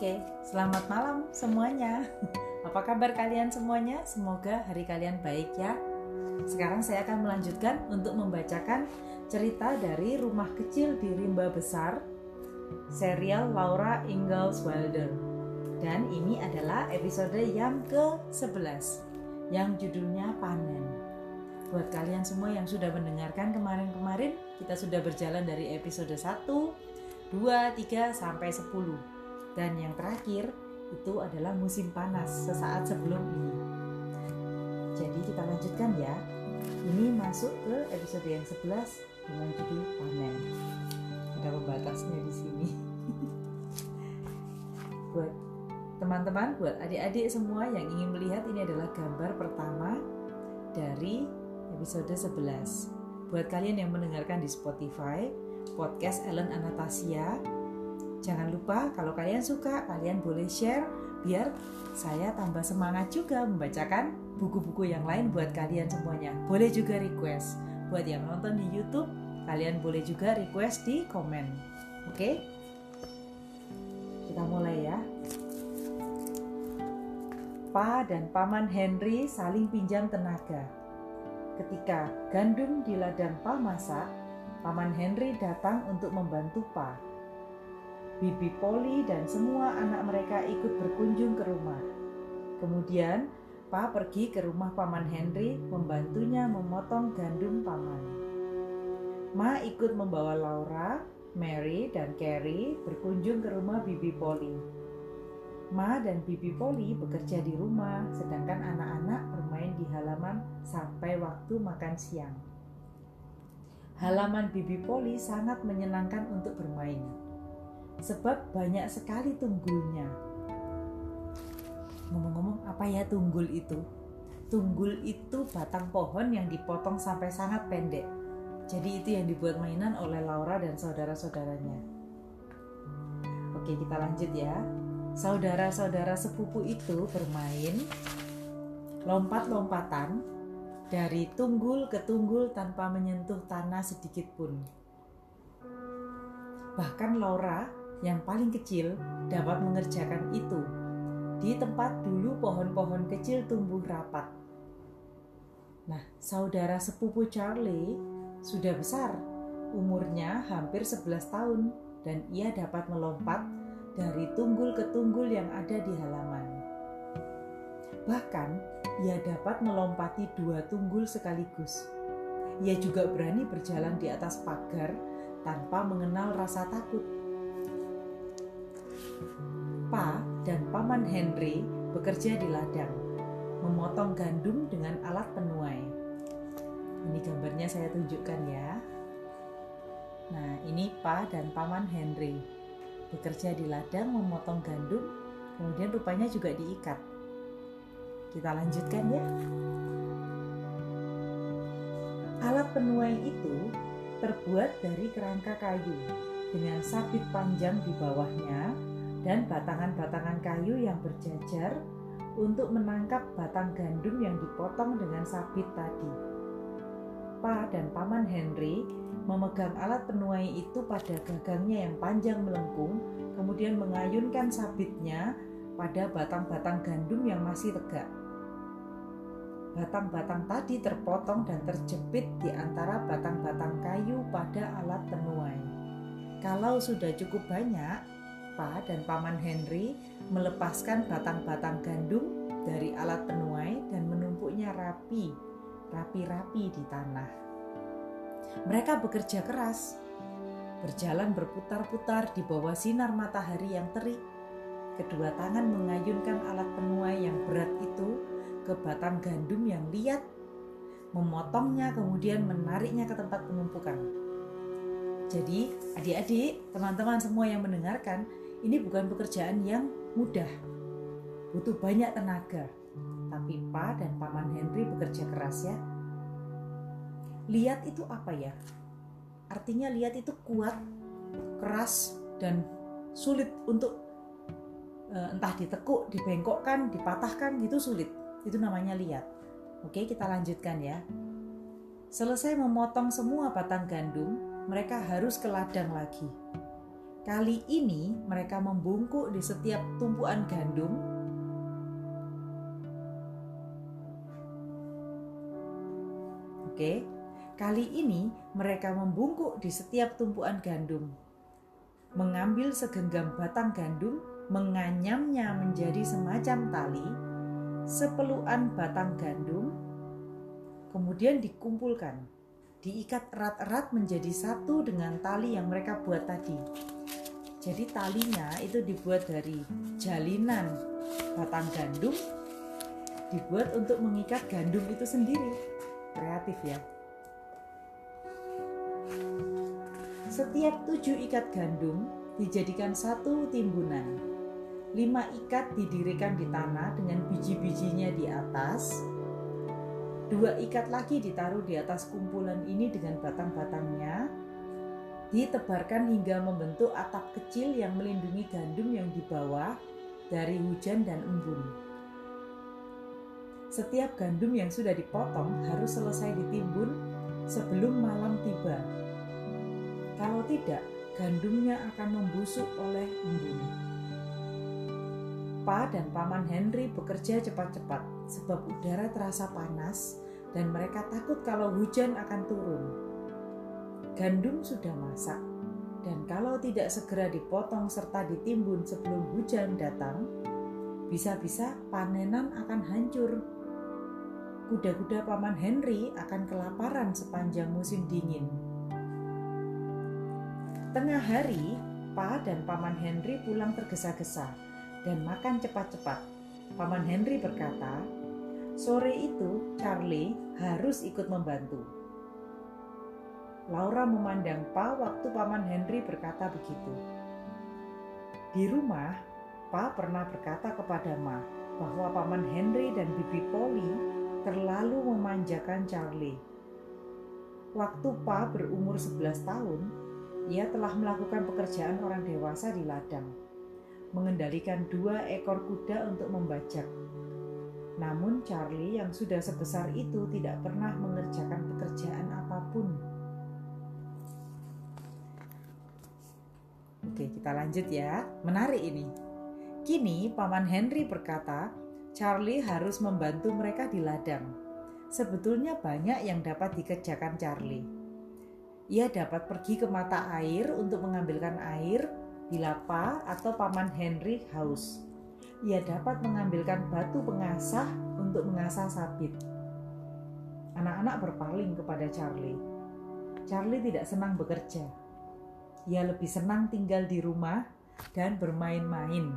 Oke, selamat malam semuanya. Apa kabar kalian semuanya? Semoga hari kalian baik ya. Sekarang saya akan melanjutkan untuk membacakan cerita dari Rumah Kecil di Rimba Besar, serial Laura Ingalls Wilder. Dan ini adalah episode yang ke-11 yang judulnya Panen. Buat kalian semua yang sudah mendengarkan kemarin-kemarin, kita sudah berjalan dari episode 1, 2, 3 sampai 10 dan yang terakhir itu adalah musim panas sesaat sebelum ini. Jadi kita lanjutkan ya. Ini masuk ke episode yang 11 dengan judul panen. Ada pembatasnya di sini. buat teman-teman, buat adik-adik semua yang ingin melihat ini adalah gambar pertama dari episode 11. Buat kalian yang mendengarkan di Spotify, podcast Ellen Anastasia Jangan lupa kalau kalian suka, kalian boleh share biar saya tambah semangat juga membacakan buku-buku yang lain buat kalian semuanya. Boleh juga request. Buat yang nonton di YouTube, kalian boleh juga request di komen. Oke? Kita mulai ya. Pa dan Paman Henry saling pinjam tenaga. Ketika gandum di ladang Pa masak, Paman Henry datang untuk membantu Pa. Bibi Polly dan semua anak mereka ikut berkunjung ke rumah. Kemudian, Pa pergi ke rumah Paman Henry membantunya memotong gandum paman. Ma ikut membawa Laura, Mary, dan Carrie berkunjung ke rumah Bibi Polly. Ma dan Bibi Polly bekerja di rumah, sedangkan anak-anak bermain di halaman sampai waktu makan siang. Halaman Bibi Polly sangat menyenangkan untuk bermain sebab banyak sekali tunggulnya. Ngomong-ngomong, apa ya tunggul itu? Tunggul itu batang pohon yang dipotong sampai sangat pendek. Jadi itu yang dibuat mainan oleh Laura dan saudara-saudaranya. Oke, kita lanjut ya. Saudara-saudara sepupu itu bermain lompat-lompatan dari tunggul ke tunggul tanpa menyentuh tanah sedikit pun. Bahkan Laura yang paling kecil dapat mengerjakan itu di tempat dulu pohon-pohon kecil tumbuh rapat. Nah, saudara sepupu Charlie sudah besar, umurnya hampir 11 tahun dan ia dapat melompat dari tunggul ke tunggul yang ada di halaman. Bahkan, ia dapat melompati dua tunggul sekaligus. Ia juga berani berjalan di atas pagar tanpa mengenal rasa takut Pa dan Paman Henry bekerja di ladang, memotong gandum dengan alat penuai. Ini gambarnya saya tunjukkan ya. Nah, ini Pa dan Paman Henry bekerja di ladang memotong gandum, kemudian rupanya juga diikat. Kita lanjutkan ya. Alat penuai itu terbuat dari kerangka kayu dengan sabit panjang di bawahnya dan batangan-batangan kayu yang berjajar untuk menangkap batang gandum yang dipotong dengan sabit tadi. Pa dan Paman Henry memegang alat penuai itu pada gagangnya yang panjang melengkung, kemudian mengayunkan sabitnya pada batang-batang gandum yang masih tegak. Batang-batang tadi terpotong dan terjepit di antara batang-batang kayu pada alat penuai. Kalau sudah cukup banyak, Dan Paman Henry melepaskan batang-batang gandum dari alat penuai dan menumpuknya rapi, rapi-rapi di tanah. Mereka bekerja keras, berjalan berputar-putar di bawah sinar matahari yang terik. Kedua tangan mengayunkan alat penuai yang berat itu ke batang gandum yang liat, memotongnya kemudian menariknya ke tempat penumpukan. Jadi, adik-adik, teman-teman semua yang mendengarkan, ini bukan pekerjaan yang mudah. Butuh banyak tenaga. Tapi Pa dan Paman Henry bekerja keras ya. Lihat itu apa ya? Artinya lihat itu kuat, keras, dan sulit untuk uh, entah ditekuk, dibengkokkan, dipatahkan gitu sulit. Itu namanya lihat. Oke, kita lanjutkan ya. Selesai memotong semua batang gandum, mereka harus ke ladang lagi Kali ini mereka membungkuk di setiap tumpuan gandum. Oke, kali ini mereka membungkuk di setiap tumpuan gandum. Mengambil segenggam batang gandum, menganyamnya menjadi semacam tali, sepeluan batang gandum, kemudian dikumpulkan, diikat erat-erat menjadi satu dengan tali yang mereka buat tadi. Jadi talinya itu dibuat dari jalinan batang gandum dibuat untuk mengikat gandum itu sendiri. Kreatif ya. Setiap tujuh ikat gandum dijadikan satu timbunan. Lima ikat didirikan di tanah dengan biji-bijinya di atas. Dua ikat lagi ditaruh di atas kumpulan ini dengan batang-batangnya ditebarkan hingga membentuk atap kecil yang melindungi gandum yang di bawah dari hujan dan embun. Setiap gandum yang sudah dipotong harus selesai ditimbun sebelum malam tiba. Kalau tidak, gandumnya akan membusuk oleh embun. Pa dan Paman Henry bekerja cepat-cepat sebab udara terasa panas dan mereka takut kalau hujan akan turun gandum sudah masak, dan kalau tidak segera dipotong serta ditimbun sebelum hujan datang, bisa-bisa panenan akan hancur. Kuda-kuda Paman Henry akan kelaparan sepanjang musim dingin. Tengah hari, Pa dan Paman Henry pulang tergesa-gesa dan makan cepat-cepat. Paman Henry berkata, "Sore itu Charlie harus ikut membantu." Laura memandang Pa waktu Paman Henry berkata begitu. Di rumah, Pa pernah berkata kepada Ma bahwa Paman Henry dan Bibi Polly terlalu memanjakan Charlie. Waktu Pa berumur 11 tahun, ia telah melakukan pekerjaan orang dewasa di ladang, mengendalikan dua ekor kuda untuk membajak. Namun Charlie yang sudah sebesar itu tidak pernah mengerjakan pekerjaan apa pun. Oke, kita lanjut ya. Menarik ini. Kini Paman Henry berkata, Charlie harus membantu mereka di ladang. Sebetulnya banyak yang dapat dikerjakan Charlie. Ia dapat pergi ke mata air untuk mengambilkan air bila Pa atau Paman Henry haus. Ia dapat mengambilkan batu pengasah untuk mengasah sabit. Anak-anak berpaling kepada Charlie. Charlie tidak senang bekerja ia lebih senang tinggal di rumah dan bermain-main.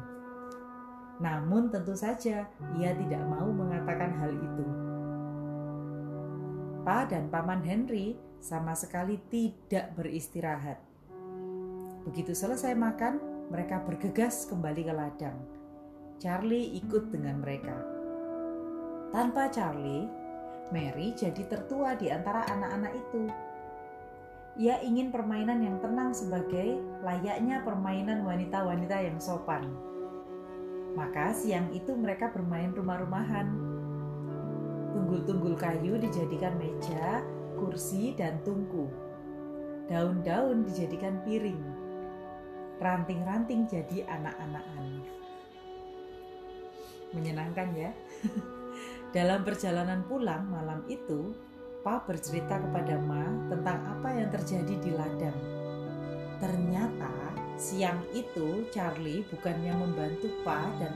Namun, tentu saja ia tidak mau mengatakan hal itu. Pa dan Paman Henry sama sekali tidak beristirahat. Begitu selesai makan, mereka bergegas kembali ke ladang. Charlie ikut dengan mereka. Tanpa Charlie, Mary jadi tertua di antara anak-anak itu ia ingin permainan yang tenang sebagai layaknya permainan wanita-wanita yang sopan. Maka siang itu mereka bermain rumah-rumahan. Tunggul-tunggul kayu dijadikan meja, kursi, dan tungku. Daun-daun dijadikan piring. Ranting-ranting jadi anak-anakan. Menyenangkan ya. Dalam perjalanan pulang malam itu, Pa bercerita kepada Ma tentang apa yang terjadi di ladang. Ternyata siang itu Charlie bukannya membantu Pa dan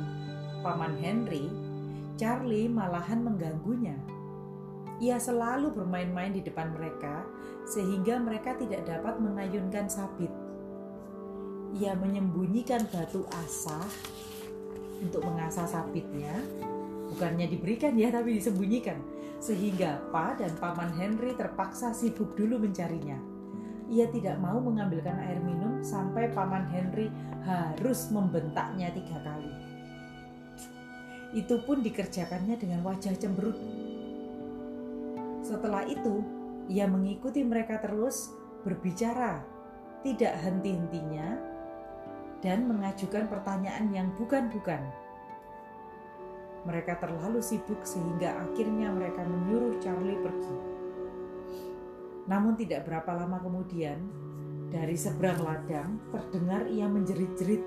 Paman Henry, Charlie malahan mengganggunya. Ia selalu bermain-main di depan mereka sehingga mereka tidak dapat mengayunkan sabit. Ia menyembunyikan batu asah untuk mengasah sabitnya, bukannya diberikan ya tapi disembunyikan sehingga Pa dan Paman Henry terpaksa sibuk dulu mencarinya. Ia tidak mau mengambilkan air minum sampai Paman Henry harus membentaknya tiga kali. Itu pun dikerjakannya dengan wajah cemberut. Setelah itu, ia mengikuti mereka terus berbicara, tidak henti-hentinya, dan mengajukan pertanyaan yang bukan-bukan mereka terlalu sibuk sehingga akhirnya mereka menyuruh Charlie pergi. Namun tidak berapa lama kemudian, Dari seberang ladang terdengar ia menjerit-jerit.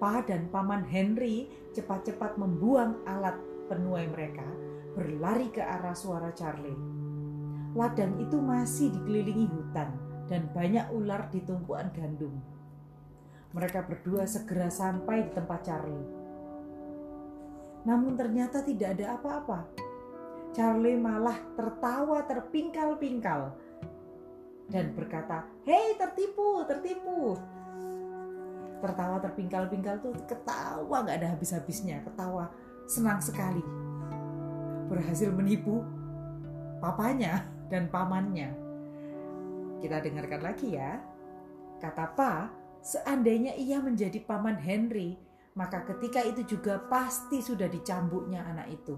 Pa dan paman Henry cepat-cepat membuang alat penuai mereka, berlari ke arah suara Charlie. Ladang itu masih dikelilingi hutan dan banyak ular di tumpuan gandum. Mereka berdua segera sampai di tempat Charlie. Namun ternyata tidak ada apa-apa. Charlie malah tertawa terpingkal-pingkal dan berkata, "Hei, tertipu, tertipu." Tertawa terpingkal-pingkal tuh ketawa nggak ada habis-habisnya, ketawa senang sekali. Berhasil menipu papanya dan pamannya. Kita dengarkan lagi ya. Kata Pa, seandainya ia menjadi paman Henry, maka ketika itu juga pasti sudah dicambuknya anak itu.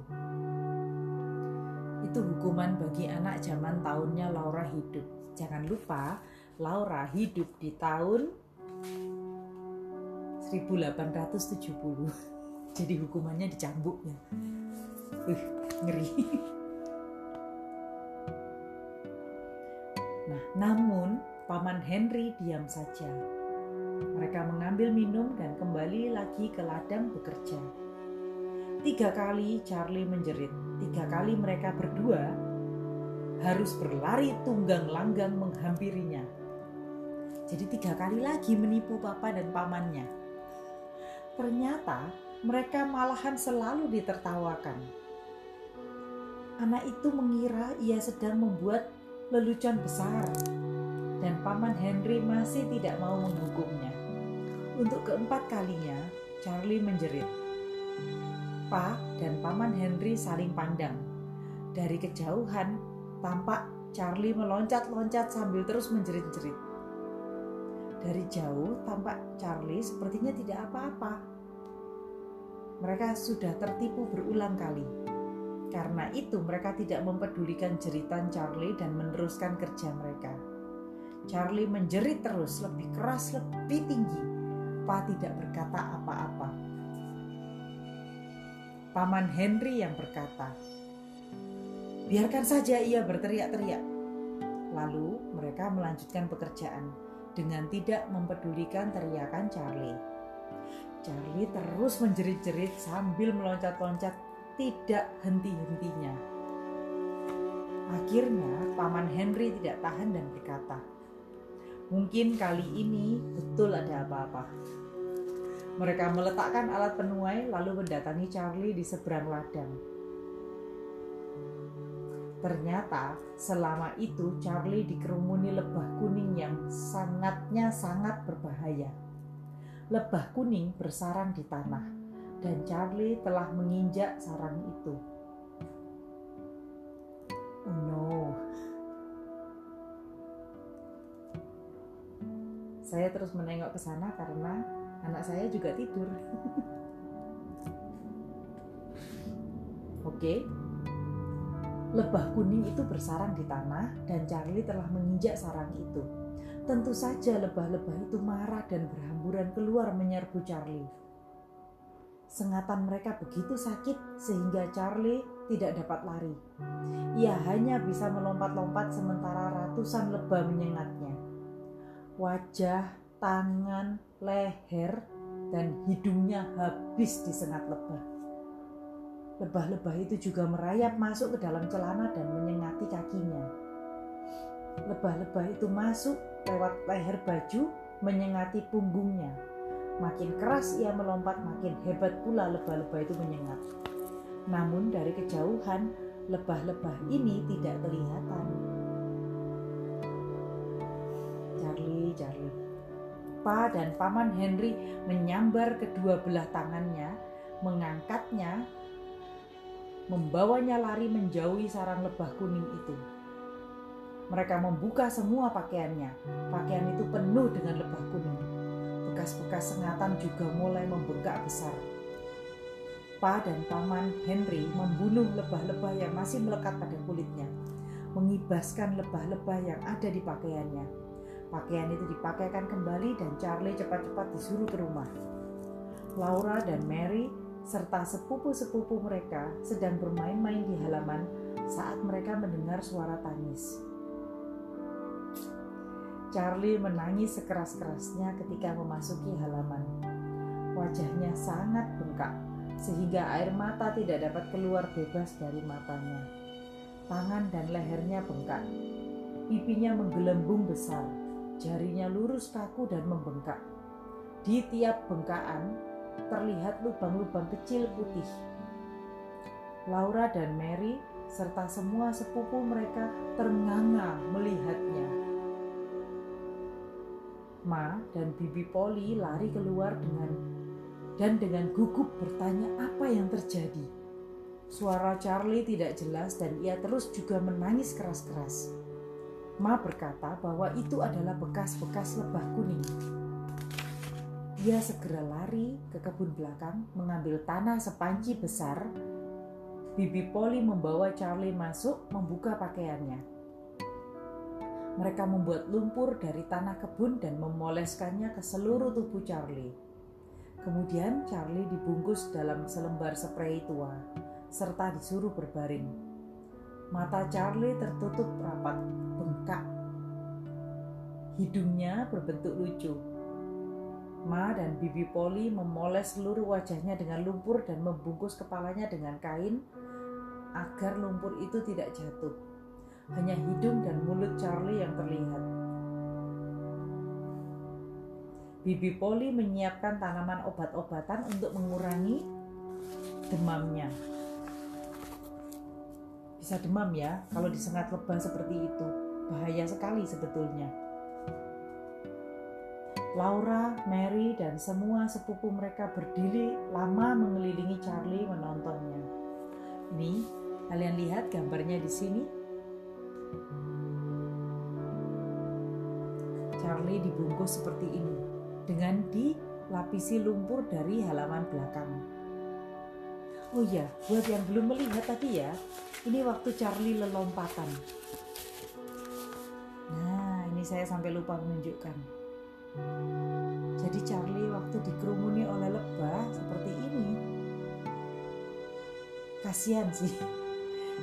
Itu hukuman bagi anak zaman tahunnya Laura hidup. Jangan lupa, Laura hidup di tahun 1870. Jadi hukumannya dicambuknya. Uh, ngeri. Nah, namun paman Henry diam saja. Mereka mengambil minum dan kembali lagi ke ladang bekerja. Tiga kali Charlie menjerit, tiga kali mereka berdua harus berlari tunggang langgang menghampirinya. Jadi tiga kali lagi menipu papa dan pamannya. Ternyata mereka malahan selalu ditertawakan. Anak itu mengira ia sedang membuat lelucon besar dan paman Henry masih tidak mau menghukumnya. Untuk keempat kalinya, Charlie menjerit. Pa dan paman Henry saling pandang. Dari kejauhan, Tampak Charlie meloncat-loncat sambil terus menjerit-jerit. Dari jauh tampak Charlie sepertinya tidak apa-apa. Mereka sudah tertipu berulang kali. Karena itu mereka tidak mempedulikan jeritan Charlie dan meneruskan kerja mereka. Charlie menjerit terus, lebih keras, lebih tinggi. Pa tidak berkata apa-apa. Paman Henry yang berkata, Biarkan saja ia berteriak-teriak. Lalu mereka melanjutkan pekerjaan dengan tidak mempedulikan teriakan Charlie. Charlie terus menjerit-jerit sambil meloncat-loncat tidak henti-hentinya. Akhirnya paman Henry tidak tahan dan berkata, "Mungkin kali ini betul ada apa-apa." Mereka meletakkan alat penuai lalu mendatangi Charlie di seberang ladang. Ternyata selama itu Charlie dikerumuni lebah kuning yang sangatnya sangat berbahaya. Lebah kuning bersarang di tanah dan Charlie telah menginjak sarang itu. Oh no. Saya terus menengok ke sana karena anak saya juga tidur. Oke, Lebah kuning itu bersarang di tanah dan Charlie telah menginjak sarang itu. Tentu saja lebah-lebah itu marah dan berhamburan keluar menyerbu Charlie. Sengatan mereka begitu sakit sehingga Charlie tidak dapat lari. Ia hanya bisa melompat-lompat sementara ratusan lebah menyengatnya. Wajah, tangan, leher, dan hidungnya habis disengat lebah. Lebah-lebah itu juga merayap masuk ke dalam celana dan menyengati kakinya. Lebah-lebah itu masuk lewat leher baju, menyengati punggungnya. Makin keras ia melompat, makin hebat pula lebah-lebah itu menyengat. Namun dari kejauhan, lebah-lebah ini tidak kelihatan. Charlie, Charlie. Pa dan Paman Henry menyambar kedua belah tangannya, mengangkatnya membawanya lari menjauhi sarang lebah kuning itu. Mereka membuka semua pakaiannya. Pakaian itu penuh dengan lebah kuning. Bekas-bekas sengatan juga mulai membengkak besar. Pa dan paman Henry membunuh lebah-lebah yang masih melekat pada kulitnya, mengibaskan lebah-lebah yang ada di pakaiannya. Pakaian itu dipakaikan kembali dan Charlie cepat-cepat disuruh ke rumah. Laura dan Mary serta sepupu-sepupu mereka sedang bermain-main di halaman saat mereka mendengar suara tangis. Charlie menangis sekeras-kerasnya ketika memasuki halaman. Wajahnya sangat bengkak, sehingga air mata tidak dapat keluar bebas dari matanya. Tangan dan lehernya bengkak. Pipinya menggelembung besar, jarinya lurus kaku dan membengkak. Di tiap bengkaan terlihat lubang-lubang kecil putih. Laura dan Mary serta semua sepupu mereka ternganga melihatnya. Ma dan Bibi Polly lari keluar dengan dan dengan gugup bertanya apa yang terjadi. Suara Charlie tidak jelas dan ia terus juga menangis keras-keras. Ma berkata bahwa itu adalah bekas-bekas lebah kuning. Ia segera lari ke kebun belakang mengambil tanah sepanci besar. Bibi Polly membawa Charlie masuk membuka pakaiannya. Mereka membuat lumpur dari tanah kebun dan memoleskannya ke seluruh tubuh Charlie. Kemudian Charlie dibungkus dalam selembar spray tua, serta disuruh berbaring. Mata Charlie tertutup rapat, bengkak. Hidungnya berbentuk lucu. Ma dan Bibi Polly memoles seluruh wajahnya dengan lumpur dan membungkus kepalanya dengan kain agar lumpur itu tidak jatuh hanya hidung dan mulut Charlie yang terlihat. Bibi Polly menyiapkan tanaman obat-obatan untuk mengurangi demamnya. Bisa demam ya kalau disengat lebah seperti itu. Bahaya sekali sebetulnya. Laura, Mary, dan semua sepupu mereka berdiri lama mengelilingi Charlie menontonnya. Ini, kalian lihat gambarnya di sini. Charlie dibungkus seperti ini dengan dilapisi lumpur dari halaman belakang. Oh iya, buat yang belum melihat tadi ya, ini waktu Charlie lelompatan. Ini saya sampai lupa menunjukkan. Jadi Charlie waktu dikerumuni oleh lebah seperti ini. Kasihan sih.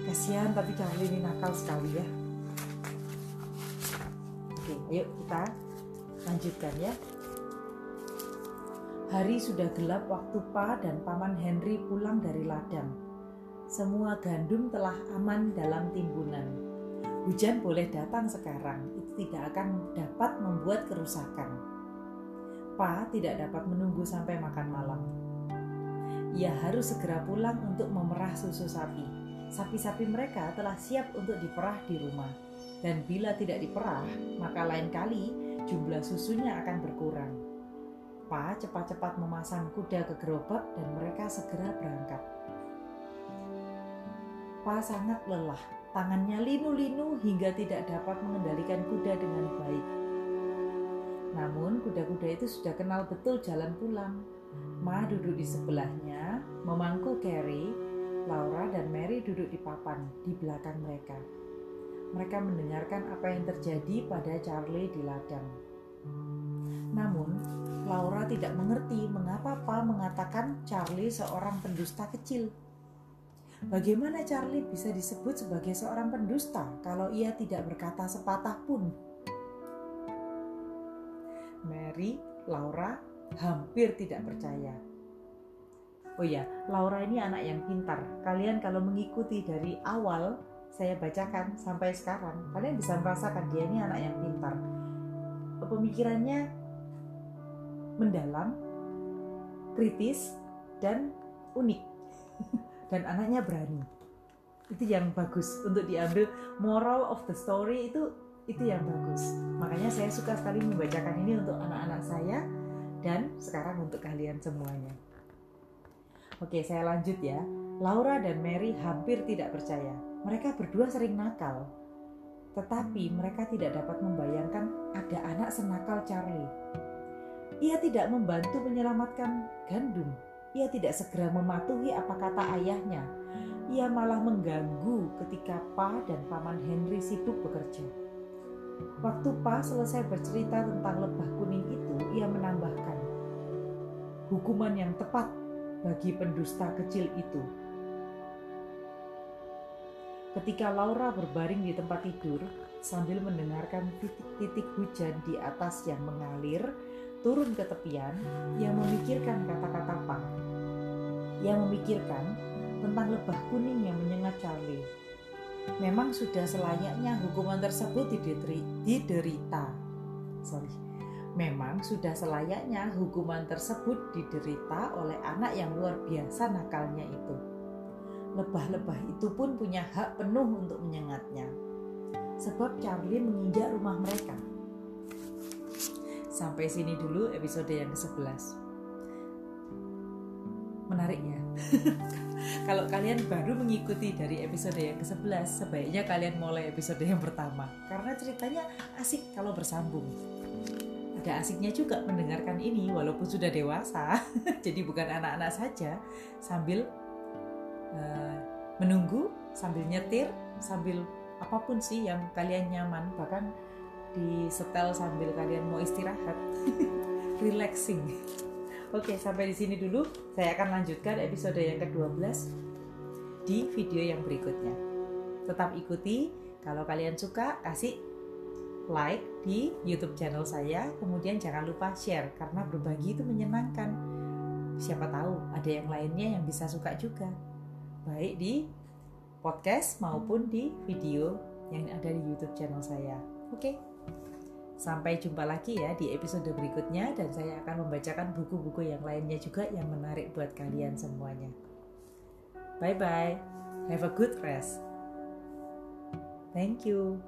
Kasihan tapi Charlie ini nakal sekali ya. Oke, ayo kita lanjutkan ya. Hari sudah gelap waktu Pa dan Paman Henry pulang dari ladang. Semua gandum telah aman dalam timbunan. Hujan boleh datang sekarang, tidak akan dapat membuat kerusakan. Pa tidak dapat menunggu sampai makan malam. Ia harus segera pulang untuk memerah susu sapi sapi-sapi mereka telah siap untuk diperah di rumah. Dan bila tidak diperah, maka lain kali jumlah susunya akan berkurang. Pa cepat-cepat memasang kuda ke gerobak dan mereka segera berangkat. Pa sangat lelah, tangannya linu-linu hingga tidak dapat mengendalikan kuda dengan baik. Namun kuda-kuda itu sudah kenal betul jalan pulang. Ma duduk di sebelahnya, memangku Carrie Laura dan Mary duduk di papan di belakang mereka. Mereka mendengarkan apa yang terjadi pada Charlie di ladang. Namun, Laura tidak mengerti mengapa Pa mengatakan Charlie seorang pendusta kecil. Bagaimana Charlie bisa disebut sebagai seorang pendusta kalau ia tidak berkata sepatah pun? Mary, Laura hampir tidak percaya Oh iya, Laura ini anak yang pintar. Kalian kalau mengikuti dari awal saya bacakan sampai sekarang, kalian bisa merasakan dia ini anak yang pintar. Pemikirannya mendalam, kritis, dan unik. dan anaknya berani. Itu yang bagus untuk diambil moral of the story itu itu yang bagus. Makanya saya suka sekali membacakan ini untuk anak-anak saya dan sekarang untuk kalian semuanya. Oke, saya lanjut ya. Laura dan Mary hampir tidak percaya. Mereka berdua sering nakal. Tetapi mereka tidak dapat membayangkan ada anak senakal Charlie. Ia tidak membantu menyelamatkan gandum. Ia tidak segera mematuhi apa kata ayahnya. Ia malah mengganggu ketika Pa dan Paman Henry sibuk bekerja. Waktu Pa selesai bercerita tentang lebah kuning itu, ia menambahkan, "Hukuman yang tepat bagi pendusta kecil itu. ketika Laura berbaring di tempat tidur sambil mendengarkan titik-titik hujan di atas yang mengalir turun ke tepian yang memikirkan kata-kata Pak. Yang memikirkan tentang lebah kuning yang menyengat Charlie. Memang sudah selayaknya hukuman tersebut diderita. Sorry. Memang sudah selayaknya hukuman tersebut diderita oleh anak yang luar biasa nakalnya itu. Lebah-lebah itu pun punya hak penuh untuk menyengatnya. Sebab Charlie menginjak rumah mereka. Sampai sini dulu episode yang ke-11. Menarik ya? Kalau kalian baru mengikuti dari episode yang ke-11, sebaiknya kalian mulai episode yang pertama. Karena ceritanya asik kalau bersambung. Ada asiknya juga mendengarkan ini walaupun sudah dewasa. Jadi bukan anak-anak saja sambil uh, menunggu, sambil nyetir, sambil apa pun sih yang kalian nyaman bahkan di setel sambil kalian mau istirahat. Relaxing. Oke sampai di sini dulu. Saya akan lanjutkan episode yang ke-12 di video yang berikutnya. Tetap ikuti. Kalau kalian suka kasih like di YouTube channel saya. Kemudian jangan lupa share karena berbagi itu menyenangkan. Siapa tahu ada yang lainnya yang bisa suka juga. Baik di podcast maupun di video yang ada di YouTube channel saya. Oke. Sampai jumpa lagi ya di episode berikutnya dan saya akan membacakan buku-buku yang lainnya juga yang menarik buat kalian semuanya. Bye bye. Have a good rest. Thank you.